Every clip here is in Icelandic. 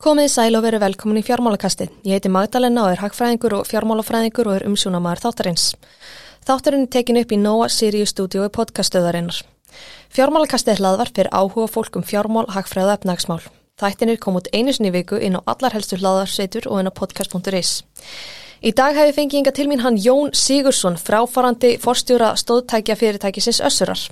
Komið sæl og veru velkomin í fjármálakastið. Ég heiti Magdalena og er hagfræðingur og fjármálafræðingur og er umsjónamaður þáttarins. Þáttarinn er tekin upp í Nóa Sirius stúdíu í podcaststöðarinnar. Fjármálakastið er hlaðvar fyrir áhuga fólk um fjármál, hagfræð og efnagsmál. Þættinir kom út einu sinni viku inn á allar helstu hlaðarsveitur og inn á podcast.is. Í dag hef ég fengið inga til mín hann Jón Sigursson, fráfarandi forstjóra stóðtækja fyrirtækisins Össurar.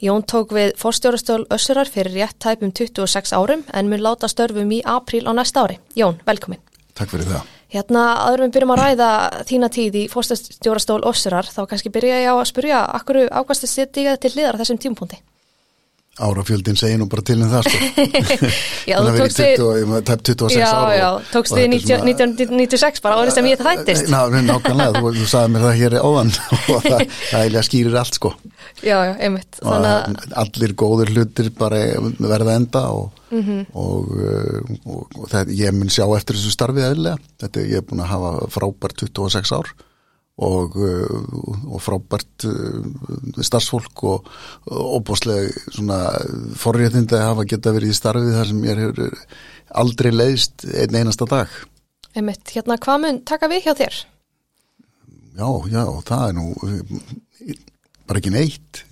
Jón tók við forstjórastól Össurar fyrir rétt tæpum 26 árum en mun láta störfum í apríl á næsta ári. Jón, velkomin. Takk fyrir það. Hérna, aðrum við byrjum að ræða þína tíð í forstjórastól Össurar, þá kannski byrja ég á að spurja, akkur ákvæmstu setja til hliðar þessum tímpunkti? Árafjöldin segir nú bara til um það sko. já, þú tókst 26 já, ára já, tókst við 1996 bara árið sem ég þættist Ná, nákvæmlega, þú, þú sagði mér það hér áðan. Og það, það eiginlega skýrir allt sko. Já, já, einmitt. Að... Allir góður hlutir bara verða enda og, mm -hmm. og, og, og, og það, ég mun sjá eftir þessu starfið eðlega, þetta ég er búin að hafa frábært 26 ár og, og frábært starfsfólk og óbúslega svona forréttindi að hafa geta verið í starfið þar sem ég hefur aldrei leiðist einn einasta dag. Einmitt, hérna hvað mun taka við hjá þér? Já, já, það er nú bara ekki neitt.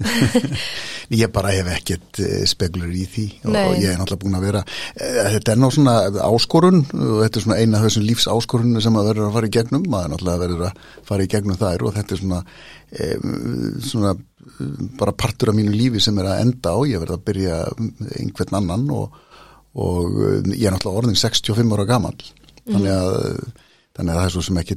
Ég bara hef ekkert speglur í því og, og ég er náttúrulega búin að vera þetta er ná svona áskorun og þetta er svona eina af þessum lífs áskorunum sem að verður að fara í gegnum, maður náttúrulega verður að fara í gegnum þær og þetta er svona e, svona bara partur af mínu lífi sem er að enda á ég verður að byrja einhvern annan og, og ég er náttúrulega orðin 65 ára gammal þannig að þannig að það er svo sem ekki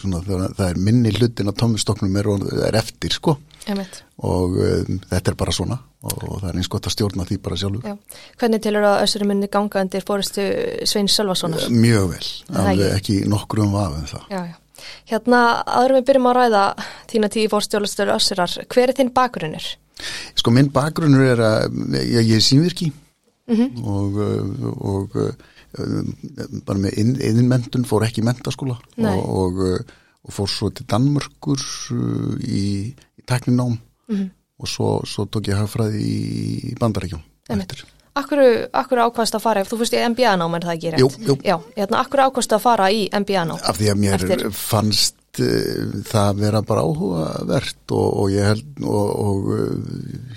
svona, það er minni hlutin að tómistoknum er, er eftir sko Emitt. og um, þetta er bara svona og, og það er eins gott að stjórna því bara sjálfur Já. Hvernig tilur að össurum minni ganga undir fóristu Svein Sölvasonar? Mjög vel, alveg ekki nokkur um aðeins það já, já. Hérna, aðrum við byrjum að ræða þína tíu fórstjólastöru össurar hver er þinn bakgrunnur? Sko minn bakgrunnur er að ég, ég er sínvirki mm -hmm. og, og bara með innmendun fór ekki í mentaskóla og, og, og fór svo til Danmörkur í, í tekninám mm -hmm. og svo, svo tók ég hafðfræði í bandaríkjum Akkur, akkur ákvæmst að fara ef þú fyrst í MBA-nám er það ekki rétt? Jú, jú. Já, hérna, akkur ákvæmst að fara í MBA-nám? Af því að mér Eftir... fannst uh, það vera bara áhugavert og, og ég held og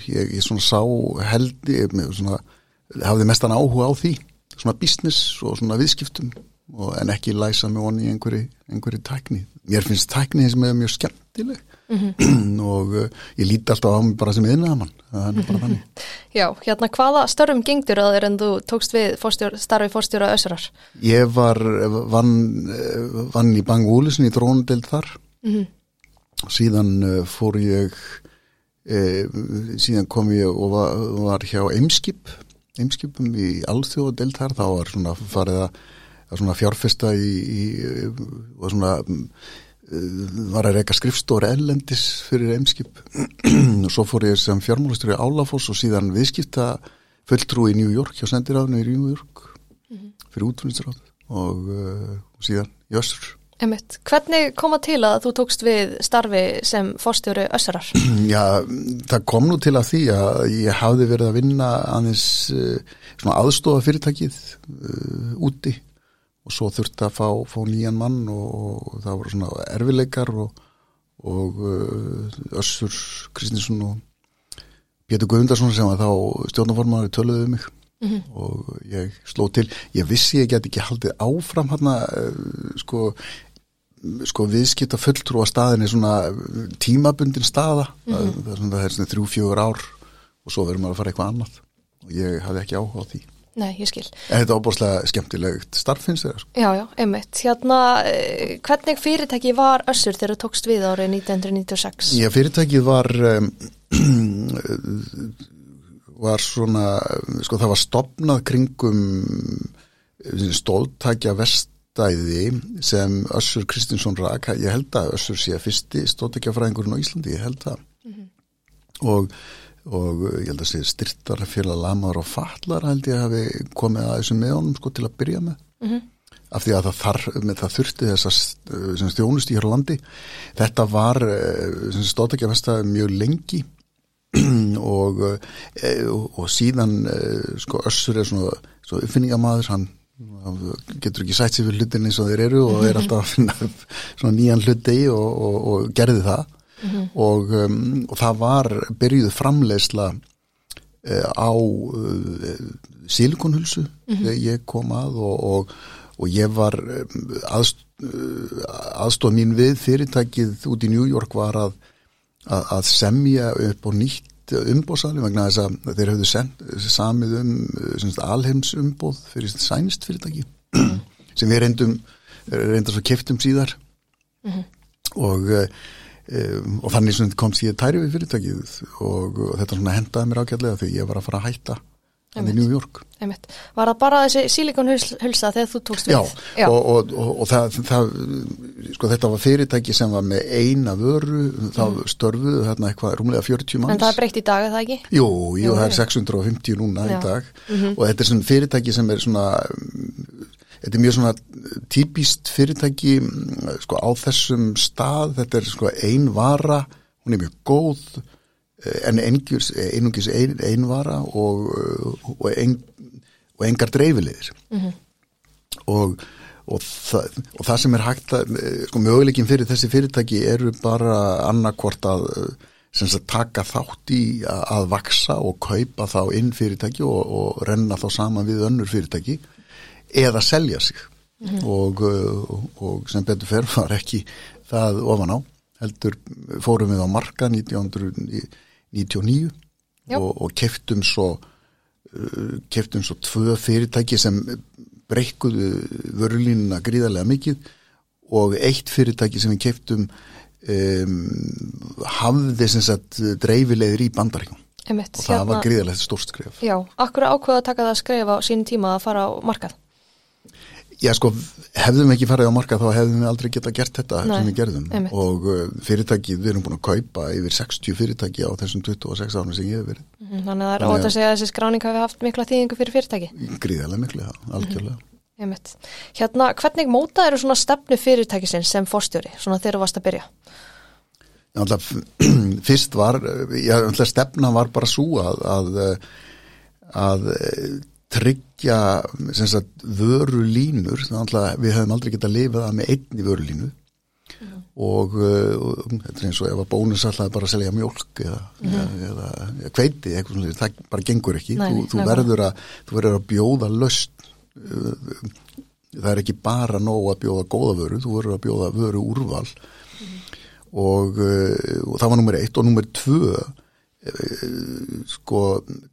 ég, ég svona sá held ég svona, hafði mestan áhuga á því svona business og svona viðskiptum og, en ekki læsa mig onni í einhverju, einhverju tækni. Mér finnst tækni sem er mjög skemmtileg mm -hmm. og uh, ég líti alltaf á mig bara sem yðnaðamann, það er bara þannig. Já, hérna hvaða störfum gengdur að þér en þú tókst við fórstjór, starfi fórstjóra össurar? Ég var vann, vann í Bang Úlisin í drónudeld þar mm -hmm. síðan uh, fór ég uh, síðan kom ég og var, var hjá Eimskip eimskipum í alþjóða deilt þar, þá var svona farið að, að svona fjárfesta í, í og svona var að reyka skrifstóri ellendis fyrir eimskip og svo fór ég sem fjármálustur í Álafoss og síðan viðskipta fulltrú í New York hjá sendiráðinu í New York -hmm. fyrir útfunnisráð og, og síðan í Össur Emitt, hvernig koma til að þú tókst við starfi sem fórstjóru Össurar? Já, það kom nú til að því að ég hafði verið að vinna aðeins uh, svona aðstofa fyrirtækið uh, úti og svo þurfti að fá, fá nýjan mann og, og það voru svona erfileikar og, og uh, Össur Kristinsson og Pétur Guðundarsson sem var þá stjórnaformaður töluðuð um mig mm -hmm. og ég sló til, ég vissi ég get ekki haldið áfram hérna sko sko viðskipta fulltrú á staðinni svona tímabundin staða mm -hmm. það, er svona, er svona þrjú, fjögur ár og svo verður maður að fara eitthvað annað og ég hafði ekki áhuga á því Nei, ég skil. En þetta er óbúrslega skemmtilegt starf finnst þér? Sko. Já, já, einmitt. Hérna, hvernig fyrirtæki var Össur þegar þú tókst við árið 1996? Já, fyrirtækið var var svona sko það var stopnað kringum stóðtækja vestæði sem Össur Kristinsson rak, ég held að Össur sé fyrsti stóðtækjafræðingurinn á Íslandi, ég held það mm -hmm. og og ég held að sé styrtar fyrir að lamaður og fallar held ég að hafi komið að þessum meðanum sko til að byrja með mm -hmm. af því að það, þar, það þurfti þessast þjónust í hér á landi þetta var stóðtækja vestæði mjög lengi og, og, og síðan sko Össur er svona, svona uppfinningamæður, hann getur ekki sætt sér fyrir hlutin eins og þeir eru og er alltaf að finna svona nýjan hluti og, og, og gerði það. Og, um, og það var byrjuð framleiðsla uh, á uh, silikonhulsu þegar ég kom að og, og, og ég var um, aðst, aðstof mín við fyrirtækið út í New York var að, að, að semja upp á nýtt umbóðsali vegna þess að þeir höfðu send, samið um semst, alheims umbóð fyrir sænist fyrirtæki sem við reyndum reyndar svo keftum síðar. Og um, og þannig komst ég tæri við fyrirtækið og, og þetta hendaði mér ágætlega þegar ég var að fara að hætta hann í New York. Einmitt. Var það bara þessi sílikonhulsa þegar þú tókst Já, við? og, og, og, og það, það sko þetta var fyrirtæki sem var með eina vöru, það störfuðu þarna eitthvað rúmlega 40 manns. En það er breytt í dag, er það ekki? Jú, jú, það er 650 núna Já. í dag og þetta er svona fyrirtæki sem er svona þetta er mjög svona típist fyrirtæki mm, sko á þessum stað, þetta er sko ein vara, hún er mjög góð en einungis, einungis ein, ein vara og, eh, og, ein, og engar dreifilegir og, og, það, og það sem er hægt að, eh, sko möguleikin fyrir þessi fyrirtæki eru bara annarkvort að eh, sem sagt taka þátt í að, að vaksa og kaupa þá inn fyrirtæki og, og renna þá saman við önnur fyrirtæki eða selja sig. Og, uh, og sem betur fer var ekki það ofan á. Heldur fórum við á marka 1999 Já. og, og keftum svo uh, keftum svo tvö fyrirtæki sem breykkuðu vörulínuna gríðarlega mikið og eitt fyrirtæki sem við keftum um, hafði sem sagt dreifilegir í bandaríkjum Einmitt. og það var gríðarlega stórt skref Já, akkur ákveða að taka það að skrifa á sínum tíma að fara á markað? Já sko, hefðum við ekki farið á markað þá hefðum við aldrei geta gert þetta Nei, sem við gerðum einmitt. og uh, fyrirtækið, við erum búin að kaupa yfir 60 fyrirtæki á þessum 26 árnum sem ég hef verið Mhm, Þannig að það er ótt að- segja að þessi skráning hafi haft mikla þýðingu fyrir fyrirtæki. gríðarlega miklu það, algjörlega Einmitt. Hérna, hvernig mótað eru svona stefnu fyrirtækisins sem fórstjóri, svona þegar þú varst að byrja? Alltaf, fyrst var, já, alltaf stefna var bara svo að, að, að tryggja sagt, vörulínur, að við hefum aldrei getað lifað það með einni vörulínu. Og, uh, og þetta er eins og ef að bónus alltaf bara að selja mjólk eða, eða, eða, eða kveiti, eitthvað það bara gengur ekki, Nei, þú, þú, verður að, þú verður að bjóða löst það er ekki bara nóg að bjóða góða vöru, þú verður að bjóða vöru úrval og, uh, og það var nummer eitt og nummer tvö uh, sko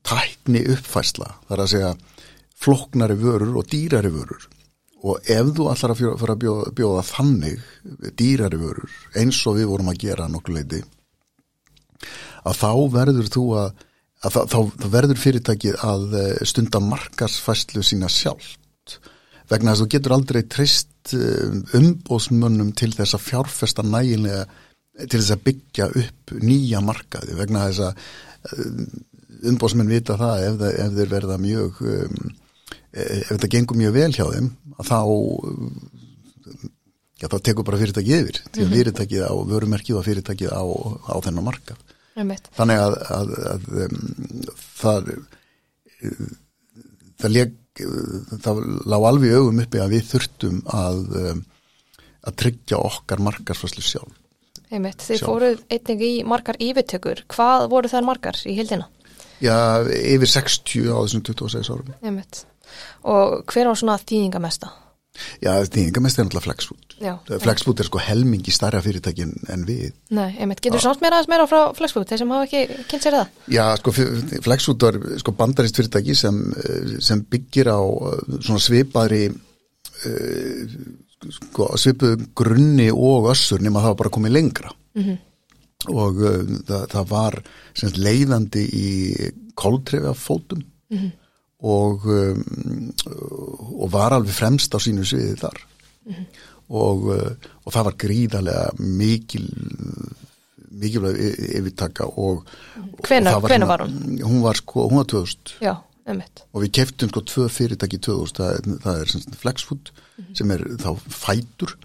tækni uppfæsla þar að segja floknari vörur og dýrari vörur. Og ef þú allar að fara að bjóða, bjóða þannig dýrari vörur eins og við vorum að gera nokkuð leiti að þá verður þú að, að þá, þá, verður fyrirtækið að eh, stunda markarsfæslu sína sjálft. Vegna þess að þú getur aldrei treyst umbóðsmönnum til þess að fjárfesta nægilega til þess að byggja upp nýja markaði vegna þess að umbóðsmenn vita það ef, það- ef þeir verða mjög um, ef þetta gengur mjög vel hjá þeim að þá já, þá tekur bara fyrirtækið yfir því að fyrirtækið á vörumerkið og fyrirtækið á, á þennan markað. Þannig að, að, að um, það það leg það lág alveg augum uppi að við þurftum að um, að tryggja okkar markarsfæslu sjálf Einmitt. Þið Sjálf. fóruð einnig í margar yfirtökur. Hvað voru þær margar í hildina? já, yfir 60 á þessum 26 árum Einmitt. Og hver var svona þýðingamesta? já, þýðingamest er náttúrulega Flexfood Já. Flexfood er sko helmingi starra fyrirtækin en við Nei, einmitt. Getur þú samt mér aðeins meira frá Flexfood, þeir sem hafa ekki kynnt sér það? Já, sko, Flexfood var sko bandarist fyrirtæki sem, eh, sem byggir á eh, svona svipaðri uh, sko, svipuðum grunni og össur nema það var bara komið lengra -hmm. og uh, það, það var sem sagt, leiðandi í koltrefafótum -hmm. og, um, og var alveg fremst á sínu sviði þar og, uh, og það var gríðarlega mikil mikilvæg yfirtaka og, og hvenær svona- var hún? Hún var sko, hún var 2000 Já, einmitt. og við keftum sko tvö fyrirtæki 2000, það, það er sem Flexfood sem er þá fætur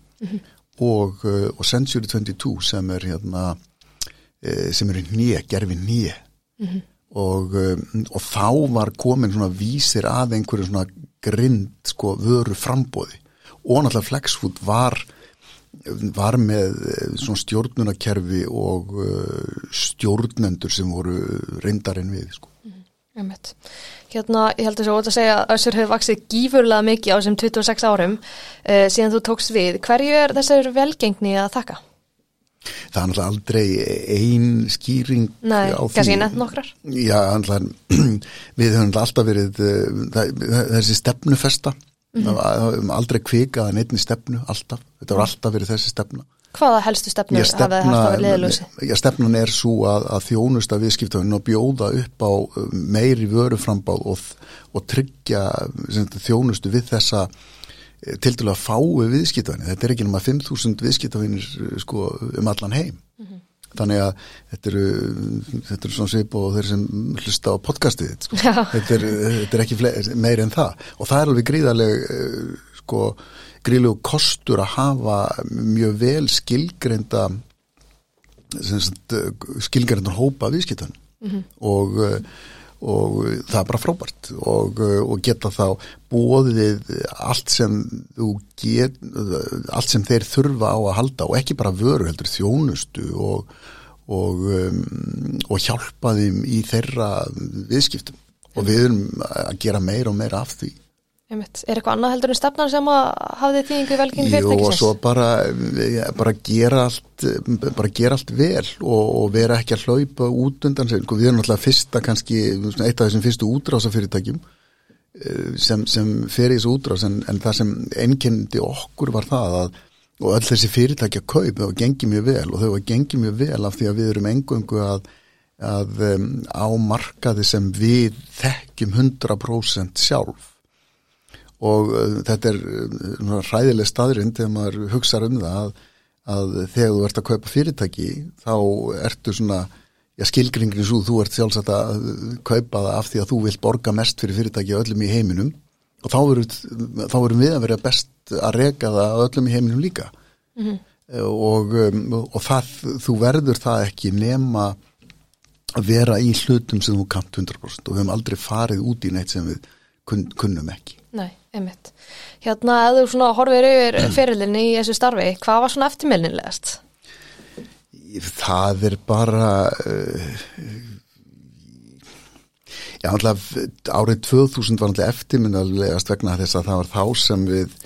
og, uh, og Century 22 sem er hérna eh, sem er nýja, gerfi nýja og, um, og þá var komin svona vísir að einhverju svona grind sko vöru frambóði og náttúrulega Flexfood var var með eh, svona stjórnunarkerfi og stjórnendur sem voru reyndarinn við sko. Einmitt. Hérna, ég held að svo að segja að Össur hefur vaksið gífurlega mikið á þessum 26 árum uh, síðan þú tókst við. Hverju er þessar velgengni að þakka? Það er náttúrulega aldrei ein skýring Nei, á því. kannski nefn nokkrar. Já, náttúrulega, við höfum alltaf verið uh, það, þessi stefnufesta, mm Mhm. -hmm. aldrei kvikað en einni stefnu, alltaf. Þetta var alltaf verið þessi stefna. Hvaða helstu stefnur hafið þið haft á liðlösi? já, stefnan er svo að, að þjónusta viðskiptafinn og bjóða upp á uh, meiri vöruframbáð og, og tryggja þjónustu við þessa eh, til dælu að fái viðskiptafinn. Þetta er ekki nema 5.000 viðskiptafinnir sko, um allan heim. Þannig að þetta eru, þetta eru svona svip og þeir sem hlusta á podcastið sko. Þetta, er, þetta er ekki meir en það. Og það er alveg gríðarleg eh, sko, gríðlegu kostur að hafa mjög vel skilgreinda skilgreindan hópa viðskiptan og, eh, og það er bara frábært. Og, eh, og geta þá bóðið allt sem þú get, allt sem þeir þurfa á að halda og ekki bara vöru heldur þjónustu og, og, um, og hjálpa þeim í þeirra viðskiptum. Og við erum að gera meira og meira af því Einmitt. Er eitthvað annað heldur en stefnan sem að hafið þýðingu í velgengni Jú og fyrirtækisins? svo bara, ja, bara gera allt bara gera allt vel og, og vera ekki að hlaupa út undan sig Sko, við erum náttúrulega fyrsta kannski eitt af þessum fyrstu útrásafyrirtækjum eh, sem, sem fer í þessu útrás en, en það sem einkendi okkur var það að og öll þessi fyrirtækja kaup þau gengi mjög vel og þau var gengi mjög vel af því að við erum engöngu að, að um, á markaði sem við þekkjum 100% sjálf og uh, þetta er uh, ræðileg staðrind þegar maður hugsa um það að, að þegar þú ert að kaupa fyrirtæki þá ertu svona skilgringin svo, þú ert sjálfsagt að kaupa það af því að þú vilt borga mest fyrir fyrirtæki öllum í heiminum. Og þá verum, við að vera best að reka það öllum í heiminum líka. -hmm. og, um, og það, þú verður það ekki nema að vera í hlutum sem þú kant 100% og við hefum aldrei farið út í neitt sem við kun, kunnum ekki Nei, einmitt. Hérna, ef þú svona horfir yfir fyrirlinni í þessu starfi, hvað var svona eftirmilninlegast? Það er bara uh, já, alltaf árið 2000 var alltaf eftirminnalegast vegna þess að það var þá sem við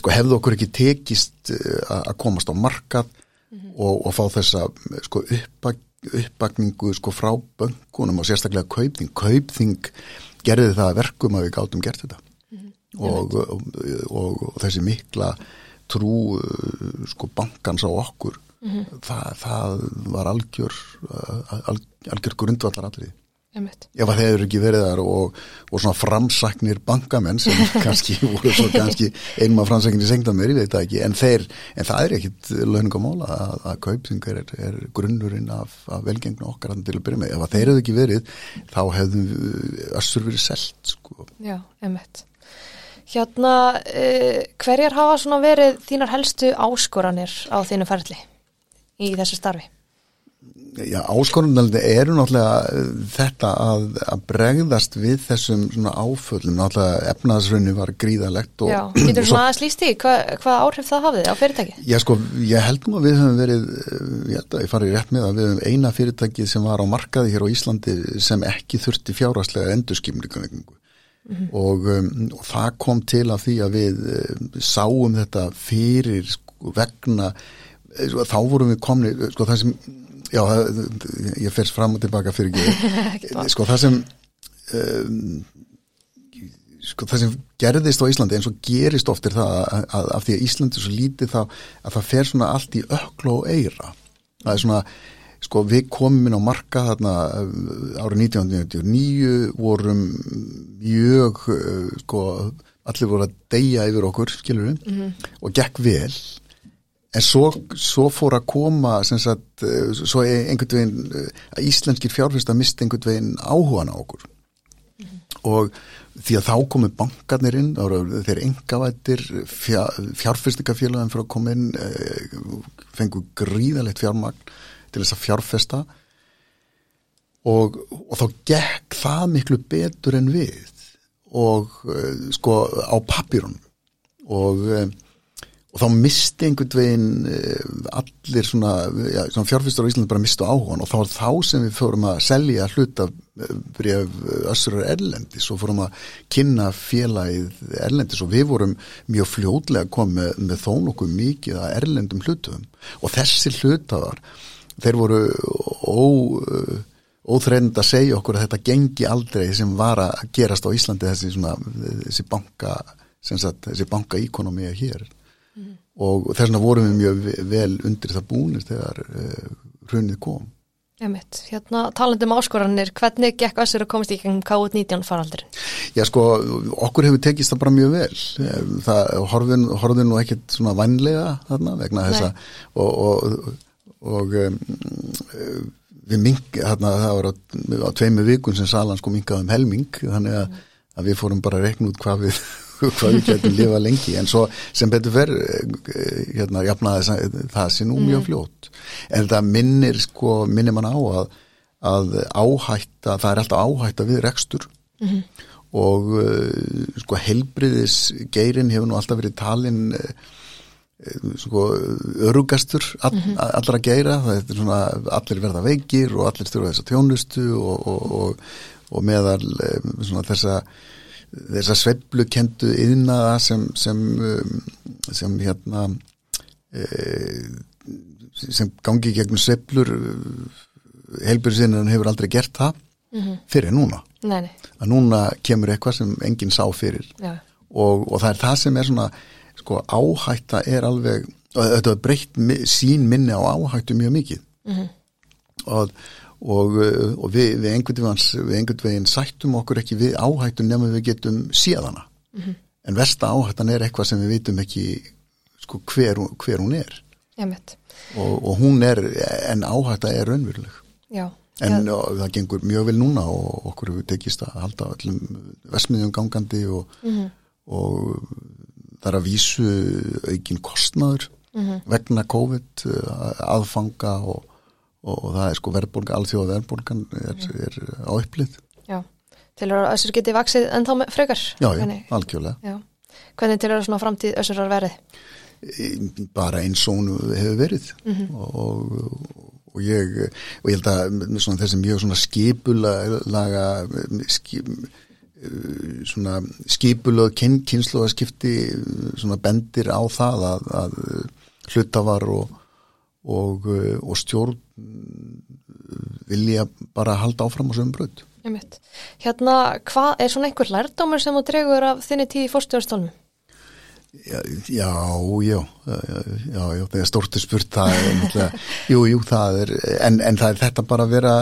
sko hefðu okkur ekki tekist uh, að komast á markað og, og fá þessa sko uppbak, uppbakningu sko frá böngunum og sérstaklega kaupþing kaupþing gerði það að verkum að við gátum gert þetta og, og, og, þessi mikla trú uh, sko bankans á okkur það, það var algjör al, algjör grundvallar allir ef að þeir eru ekki verið þar og, og svona framsaknir bankamenn sem kannski voru svo kannski einum af framsaknir sengta mér, ég veit það ekki en, þeir, en það er ekkit launungamála að, að kaupsingar er, er grunnurinn af, af velgengna okkar til að byrja með, ef að þeir eru ekki verið þá hefðum össur verið selt sko. Já, einmitt. Hérna, uh, hverjar hafa svona verið þínar helstu áskoranir á þínu ferli í þessu starfi? Já, áskorunaldi eru náttúrulega uh, þetta að, að bregðast við þessum svona áföllum, náttúrulega efnaðsrunni var gríðalegt og, Já, getur svona aðeins líst í hvað, hvað áhrif það hafið á fyrirtæki? Já sko, ég held nú að við höfum verið, uh, ég held að ég farið rétt með að við höfum eina fyrirtæki sem var á markaði hér á Íslandi sem ekki þurfti fjárhastlega endurskimningu og, um, og það kom til af því að við um, sáum þetta fyrir sko, vegna, eh, sko, þá vorum við komni, sko það sem, já, ég fyrst fram og tilbaka fyrir sko það sem, um, sko það sem gerðist á Íslandi eins og gerist oft er það að, að af því að Íslandi er svo lítið þá að það fer svona allt í ökla og eira það er svona, sko við komum inn á marka þarna uh, árið 1999 vorum mjög uh, sko allir voru að deyja yfir okkur skilur við og gekk vel. En svo, svo fór að koma sem sagt, uh, svo einhvern veginn að íslenskir fjárfyrsta misti einhvern veginn áhugan á okkur. Og því að þá komu bankarnir inn, þeir engavættir fjár, fjárfyrstingafélagin fyrir að koma inn eh, fengu gríðalegt fjármagn til þess að fjárfesta. Og, og þá gekk það miklu betur en við og uh, sko á papírunum og, uh, og þá misti einhvern veginn uh, allir svona, ja, svona fjárfyrstur á Íslandi bara mistu áhugan og þá var þá sem við fórum að selja hluta bref össurar erlendis og fórum að kynna félagið erlendis. Og við vorum mjög fljóðlega komið með, þó nokkuð mikið að erlendum hlutum. Og þessi hlutaðar þeir voru ó óþreynd að segja okkur að þetta gengi aldrei sem var að gerast á Íslandi þessi, svona, þessi banka sagt, þessi banka íkonomi er hér. Mm. og þess vegna vorum við mjög vel undir það búinir þegar uh, hrunið kom. Emitt, hérna talandum áskoranir, hvernig gekk össur að komast í K-19 faraldur? Já sko, okkur hefur tekist það bara mjög vel. Það horfið, horfið nú ekkert svona vannlega þarna vegna þessa og, og, og um, við mink, hérna það var á, á tveimu vikun sem salan sko minkaðum helming þannig að, að við fórum bara að rekna út hvað við hvað við getum lifa lengi en svo sem betur fer hérna jafnaði það sé nú mjög mm. fljótt en það minnir sko minnir man á að, að áhætta, það er alltaf áhætta við rekstur mm -hmm. og sko helbriðis geirin hefur nú alltaf verið talin sko örugastur all, -hmm. allra geira, það er svona allir verða veikir og allir þurfa þessa tjónustu og, og, og, og meðal svona þessa þessa sveiblu kentu yðnaða sem sem, sem hérna e, sem gangi gegnum sveiblur helbjörnsinnan hefur aldrei gert það mm -hmm. fyrir núna nei, nei. að núna kemur eitthvað sem enginn sá fyrir ja. og það er það sem er svona sko áhætta er alveg þetta breytt sín minni á áhættu mjög mikið mm -hmm. og, og, og við, við einhvern veginn sættum okkur ekki við áhættu nema við getum síðana mm -hmm. en versta áhættan er eitthvað sem við vitum ekki sko hver, hver hún er og, og hún er en áhætta er raunveruleg Já En ja. það gengur mjög vel núna og okkur hefur tekist að halda öllum vesmiðjum gangandi og, mm -hmm. og það er að vísu aukin kostnaður mm -hmm. vegna COVID eh, aðfanga og, og, og það er sko verðbólga, alþjóða verðbólgan er, mm. er á upplið Já, til að össur geti vaksið en þá frekar Já, já, algjörlega já. Hvernig til að svona framtíð össurar verið? Bara eins og hún hefur verið mm -hmm. og, og ég og ég held að þessi mjög svona skipulaga skip svona skipulöð kynsluðaskipti svona bendir á það að, að hlutafar og, og, eh, og stjórn vilja bara halda áfram á sögum bröð. Hérna, hvað er svona einhver lærdomur sem þú dregur af þinni tíð í fórstjórnstólmu? Já, já, já, já, já, það er stórtu spurt, það er náttúrulega, jú, jú, það er, en, en það er þetta bara að vera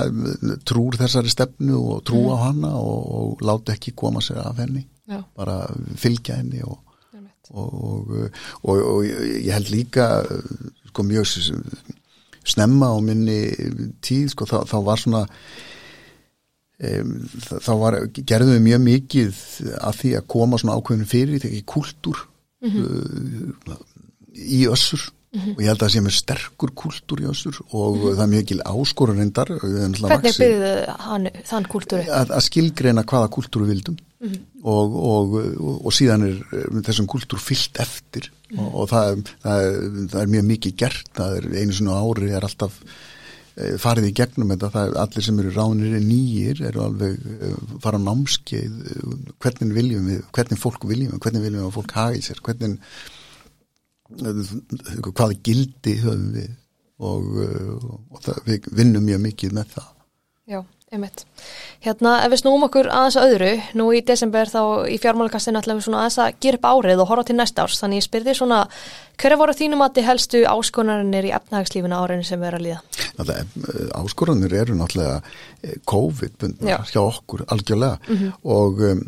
trúr þessari stefnu og trú á mm. hana og, og láta ekki koma sér af henni, já. bara fylgja henni og, og, og ég held líka, sko, mjög snemma á minni tíð, sko, þá, þá var svona, þá var, gerðum við mjög mikið af því að koma svona ákveðinu fyrir, ekki kultúr, mm -hmm. í össur mm -hmm. og ég held að það sé með sterkur kultúr í össur og mm -hmm. það er ekki áskorur reyndar Hvernig byrjuðu þann kultúri? Að, að skilgreina hvaða kultúru vildum mhm. og, og, og, og síðan er þessum kultúr fyllt eftir mhm. og það, það, er, það er mjög mikið gert, það er einu svona ári er alltaf eh, farið í gegnum þetta, það er allir sem eru ránir nýjir, eru alveg eh, fara á námskeið, hvernig viljum við hvernig fólk viljum við, hvernig viljum við að fólk hagi sér, hvernig hvaða gildi höfum við? Og, og það, við vinnum mjög mikið með það. Já, einmitt. Hérna ef við snúum okkur aðeins að öðru, nú í desember þá í fjármálakastinu ætlum við svona aðeins að gera upp árið og horfa til næsta árs, þannig ég spyrði svona hverja voru þínum að þið helstu áskonarinnir í efnahagslífinu árinu sem við erum að líða? Eh, áskonarinnir eru náttúrulega eh, COVID-bundnar hjá okkur algjörlega mm -hmm. og um,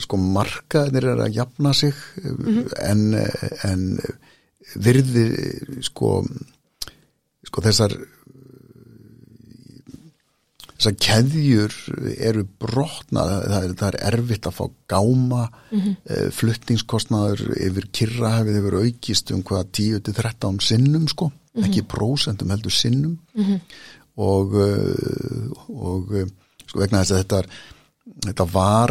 sko markaðinir er að jafna sig mm -hmm. en, en virði sko, sko þessar þessar keðjur eru brotna, það er, það er erfitt að fá gáma mm -hmm. fluttingskostnaður yfir kirrahefið yfir aukist um hvaða 10-13 sinnum sko, mm -hmm. ekki prósentum heldur sinnum mm -hmm. og, eh, og sko vegna þess að þetta er þetta var,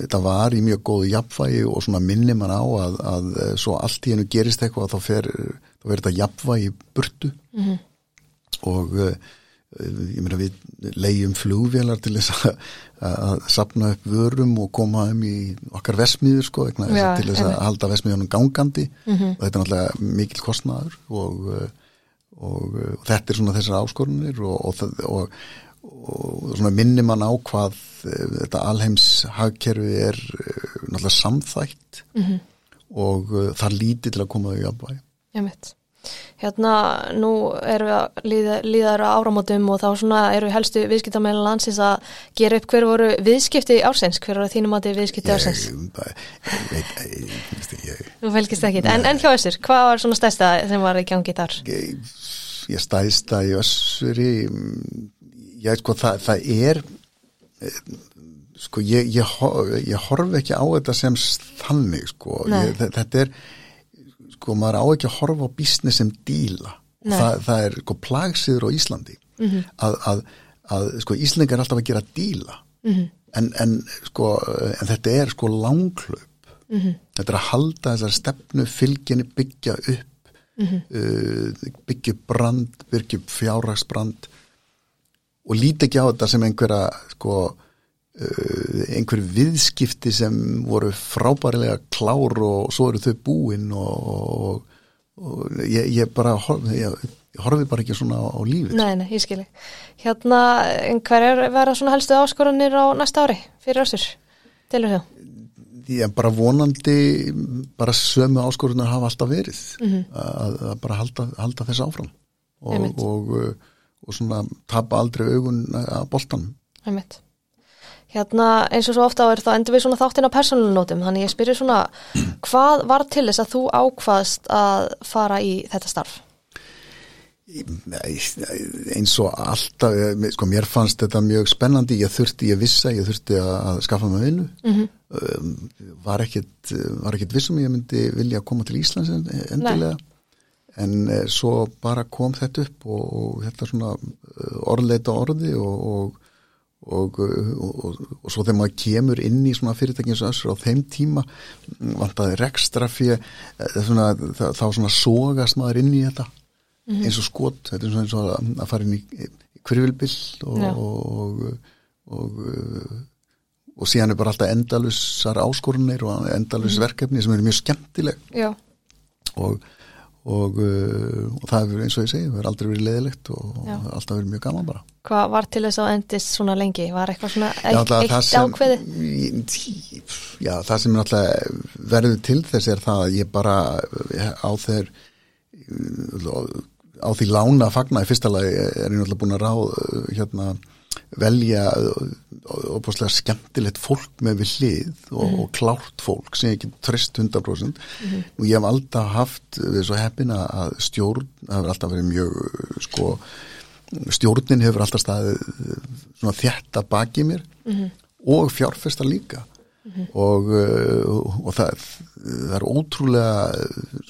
þetta var í mjög góðu jafnvægi og svona minni mann á að, að svo allt í hennu gerist eitthvað þá fer þetta jafnvægi burtu mm -hmm. og uh, ég meina við leiðum flugvélar til þess að, að sapna upp vörum og koma um í okkar vesmiður sko, Já, til þess að halda vesmiðunum gangandi mm -hmm. og þetta er náttúrulega mikil kostnaður og, og, og, þetta er svona þessar áskorunir og og svona minnir mann á hvað eh, þetta alheims hagkerfi er eh, náttúrulega samþægt mm -hmm. og uh, það líti til að koma þau í afbæði. Ég mitt. Hérna, nú erum við að líða, líðaður á áramótum og þá svona eru helstu viðskiptamæla landsins að gera upp hver voru viðskipti ársens, hver voru þínum átti viðskipti ársens? Ég. Þú felgist ekki, en, en hjá össur, hvað var svona stæsta sem var í gangi þar? Ég, ég stæsta í össuri já, sko, það, það er sko, ég, ég, ég horf ekki á þetta sem þannig, sko þetta er, sko, maður á ekki að horfa á business sem díla það, það er, sko, plagsiður á Íslandi mm -hmm. að, að, að, sko, Íslingar er alltaf að gera díla mm -hmm. en, en, sko en þetta er, sko, langklaup mm -hmm. þetta er að halda þessar stefnu fylginni byggja upp uh, byggja brand byggja upp fjárraksbrand og líti ekki á þetta sem einhverja sko, einhver viðskipti sem voru frábærilega klár og svo eru þau búinn og, og, og ég, ég bara ég horfi bara ekki svona á, á lífið Nei, nei, ég skilji Hérna, hver er vera svona helstu áskoranir á næsta ári fyrir össur, tilur þú? Ég er bara vonandi bara sömu áskorunar hafa alltaf verið mm -hmm. að, að bara halda, halda þess áfram og, og og svona tapa aldrei augun að boltanum. Æmitt. Hérna eins og svo ofta á er þá endur við svona þáttinn á persónulnótum, þannig ég spyrir svona hvað var til þess að þú ákvaðst að fara í þetta starf? Eins og alltaf, sko mér fannst þetta mjög spennandi, ég þurfti, ég vissa, ég þurfti að skaffa mig vinnu, mm -hmm. var var ekkit vissum ég myndi vilja koma til Íslands endilega. Nei en eh, svo bara kom þetta upp og, og þetta svona eh, orðleita orði og, og, og svo þegar maður kemur inn í svona fyrirtækins össur á þeim tíma vantaði rekstra fyrir eh, þá, svona sógast maður inn í þetta mm -hmm. eins og skot, þetta er svona eins og að fara inn í, í kvirvilbill og og síðan er bara alltaf endalusar áskorunir og endalus mm -hmm. verkefni sem eru mjög skemmtileg Já. og og, uh, og það hefur eins og ég segi, það hefur aldrei verið leðilegt og Já. alltaf verið mjög gaman bara Hvað var til þess að endist svona lengi? Var eitthvað svona eitt, eitt ákveði? Já, það sem náttúrulega verður til þess er það að ég bara á þeir á því lána fagna í fyrsta lagi er ég náttúrulega búin að ráð hérna velja opaslega skemmtilegt fólk með við hlið og, mm. og klárt fólk sem ekki trist 100% mm. og ég hef alltaf haft við svo heppina að stjórn það hefur alltaf verið mjög sko, stjórnin hefur alltaf staðið svona þjætta baki mér mm. og fjárfesta líka og, og það, það er ótrúlega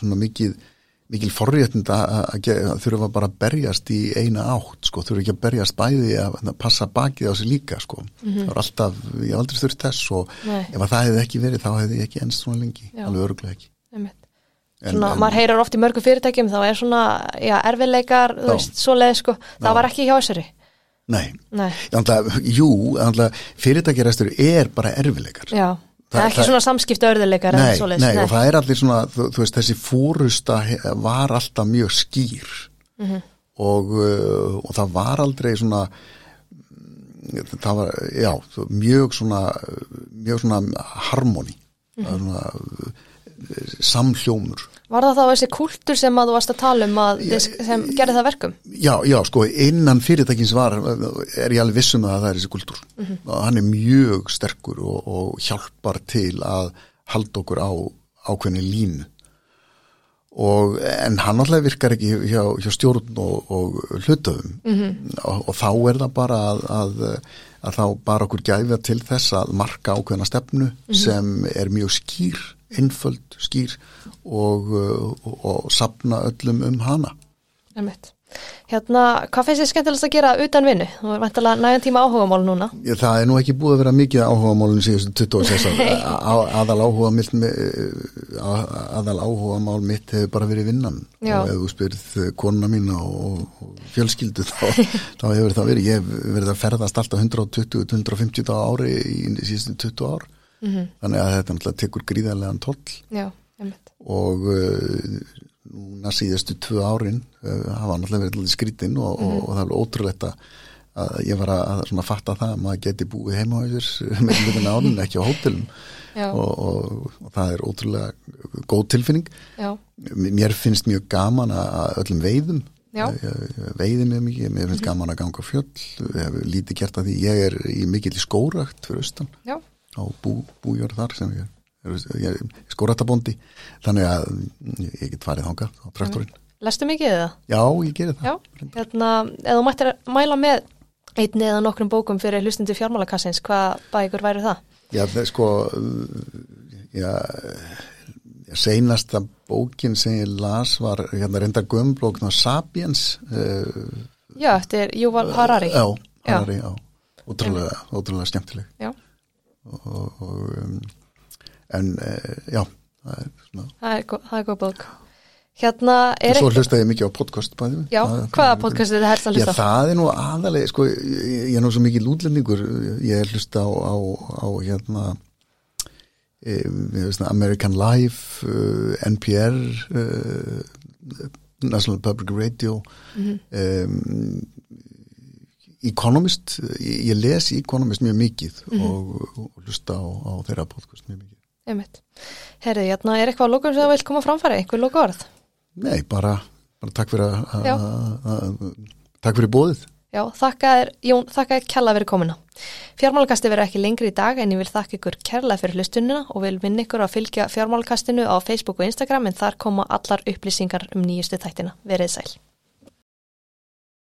svona mikið mikil forréttind að þurfa bara að berjast í eina átt sko, þurfa ekki að berjast bæði að passa bakið á sig líka sko, mm -hmm. það er alltaf, ég hef aldrei þurft þess og Nei. ef það hefði ekki verið þá hefði ég ekki ennst svona lengi, já. alveg öruglega ekki en, Svona, en, maður heyrar oft í mörgum fyrirtækjum þá er svona, já, erfiðleikar þú veist, svo leið sko, það já. var ekki hjá þessari Nei, Nei. Andla, jú, fyrirtækjaræstur er bara erfiðleikar Já Það er ekki svona samskipta örðuleikar nei, nei, nei, og það er allir svona, þú, þú veist, þessi fórusta var alltaf mjög skýr mm -hmm. og, uh, og það var aldrei svona, það var, já, mjög svona, mjög svona harmoni, mm -hmm. svona samhljómur Var það þá þessi kultur sem að þú varst að tala um að já, sem gerði það verkum? Já, já, sko, innan fyrirtækins var er ég alveg vissum að það er þessi kultur mm -hmm. og hann er mjög sterkur og, og hjálpar til að halda okkur á ákveðni línu og en hann alltaf virkar ekki hjá, hjá stjórn og, og hlutöfum mm -hmm. og, og þá er það bara að, að, að þá bara okkur gæfa til þess að marka ákveðna stefnu mm -hmm. sem er mjög skýr einföld, skýr og, og, og sapna öllum um hana Emitt. Hérna, hvað finnst þið skemmtilegast að gera utan vinnu? Þú er vantilega nægan tíma áhugamál núna. Ég, það er nú ekki búið að vera mikið áhuga málun síðustu 26 ár aðal áhuga mitt aðal áhuga mál mitt hefur bara verið vinnan Já. og ef þú spyrð konuna mína og, og fjölskyldu þá, þá hefur það verið, ég hef verið að ferðast alltaf 120-150 ári í síðustu 20 ár Mm þannig að þetta náttúrulega tekur gríðarlegan toll. Já, og uh, núna síðustu tvö árin uh, hafa náttúrulega verið skrítinn og, og, og það er ótrúlegt að að ég var að, svona fatta það að maður geti búið heima á þessir með mjög árin ekki á hótelum. Og, og, og það er ótrúlega góð tilfinning. Já, mér finnst mjög gaman að öllum veiðum. Veiði mjög mikið, mér finnst gaman að ganga fjöll lítið gert að því. Ég er í mikill skórakt fyrir austan. Já, á bú, bújörð þar sem ég er, ég er skóratabóndi þannig að ég get farið þangað á traktorinn. lestu mikið eða? Já, ég gerir það. Já, hérna, ef þú mættir að mæla með einni eða nokkrum bókum fyrir hlustundi fjármálakassins, hvað bækur væri það? Já, það er sko já, seinasta bókin sem ég las var hérna reynda gömblókn á Sapiens uh, Já, eftir Júval Harari. Já, Harari, já. Ótrúlega, ótrúlega skemmtileg Já, og, og um, en uh, já, það er það er, það er góð bók. Hérna, er Svo ekki... hlusta ég mikið á podcast bæði. Já, hvaða podcast er þetta helst að Já, hlusta? á? það er nú aðalega, sko, ég, er nú svo mikið lútlendingur, ég hlusta á, á, á hérna, e, veist, American Life, uh, NPR, uh, National Public Radio, um, Economist, ég, les Economist mjög mikið og, og hlusta á, á þeirra podcast mjög mikið. Einmitt. Herri, hérna, er eitthvað að lókum sem það vil koma framfæri? Einhver lóku orð? Nei, bara, bara takk fyrir að, takk fyrir bóðið. Já, þakka þér, Jón, þakka þér kella fyrir komuna. Fjármálkasti verður ekki lengri í dag en ég vil þakka ykkur kærlega fyrir hlustunina og vil minna ykkur að fylgja fjármálkastinu á Facebook og Instagram en þar koma allar upplýsingar um nýjustu þættina. Verið sæl.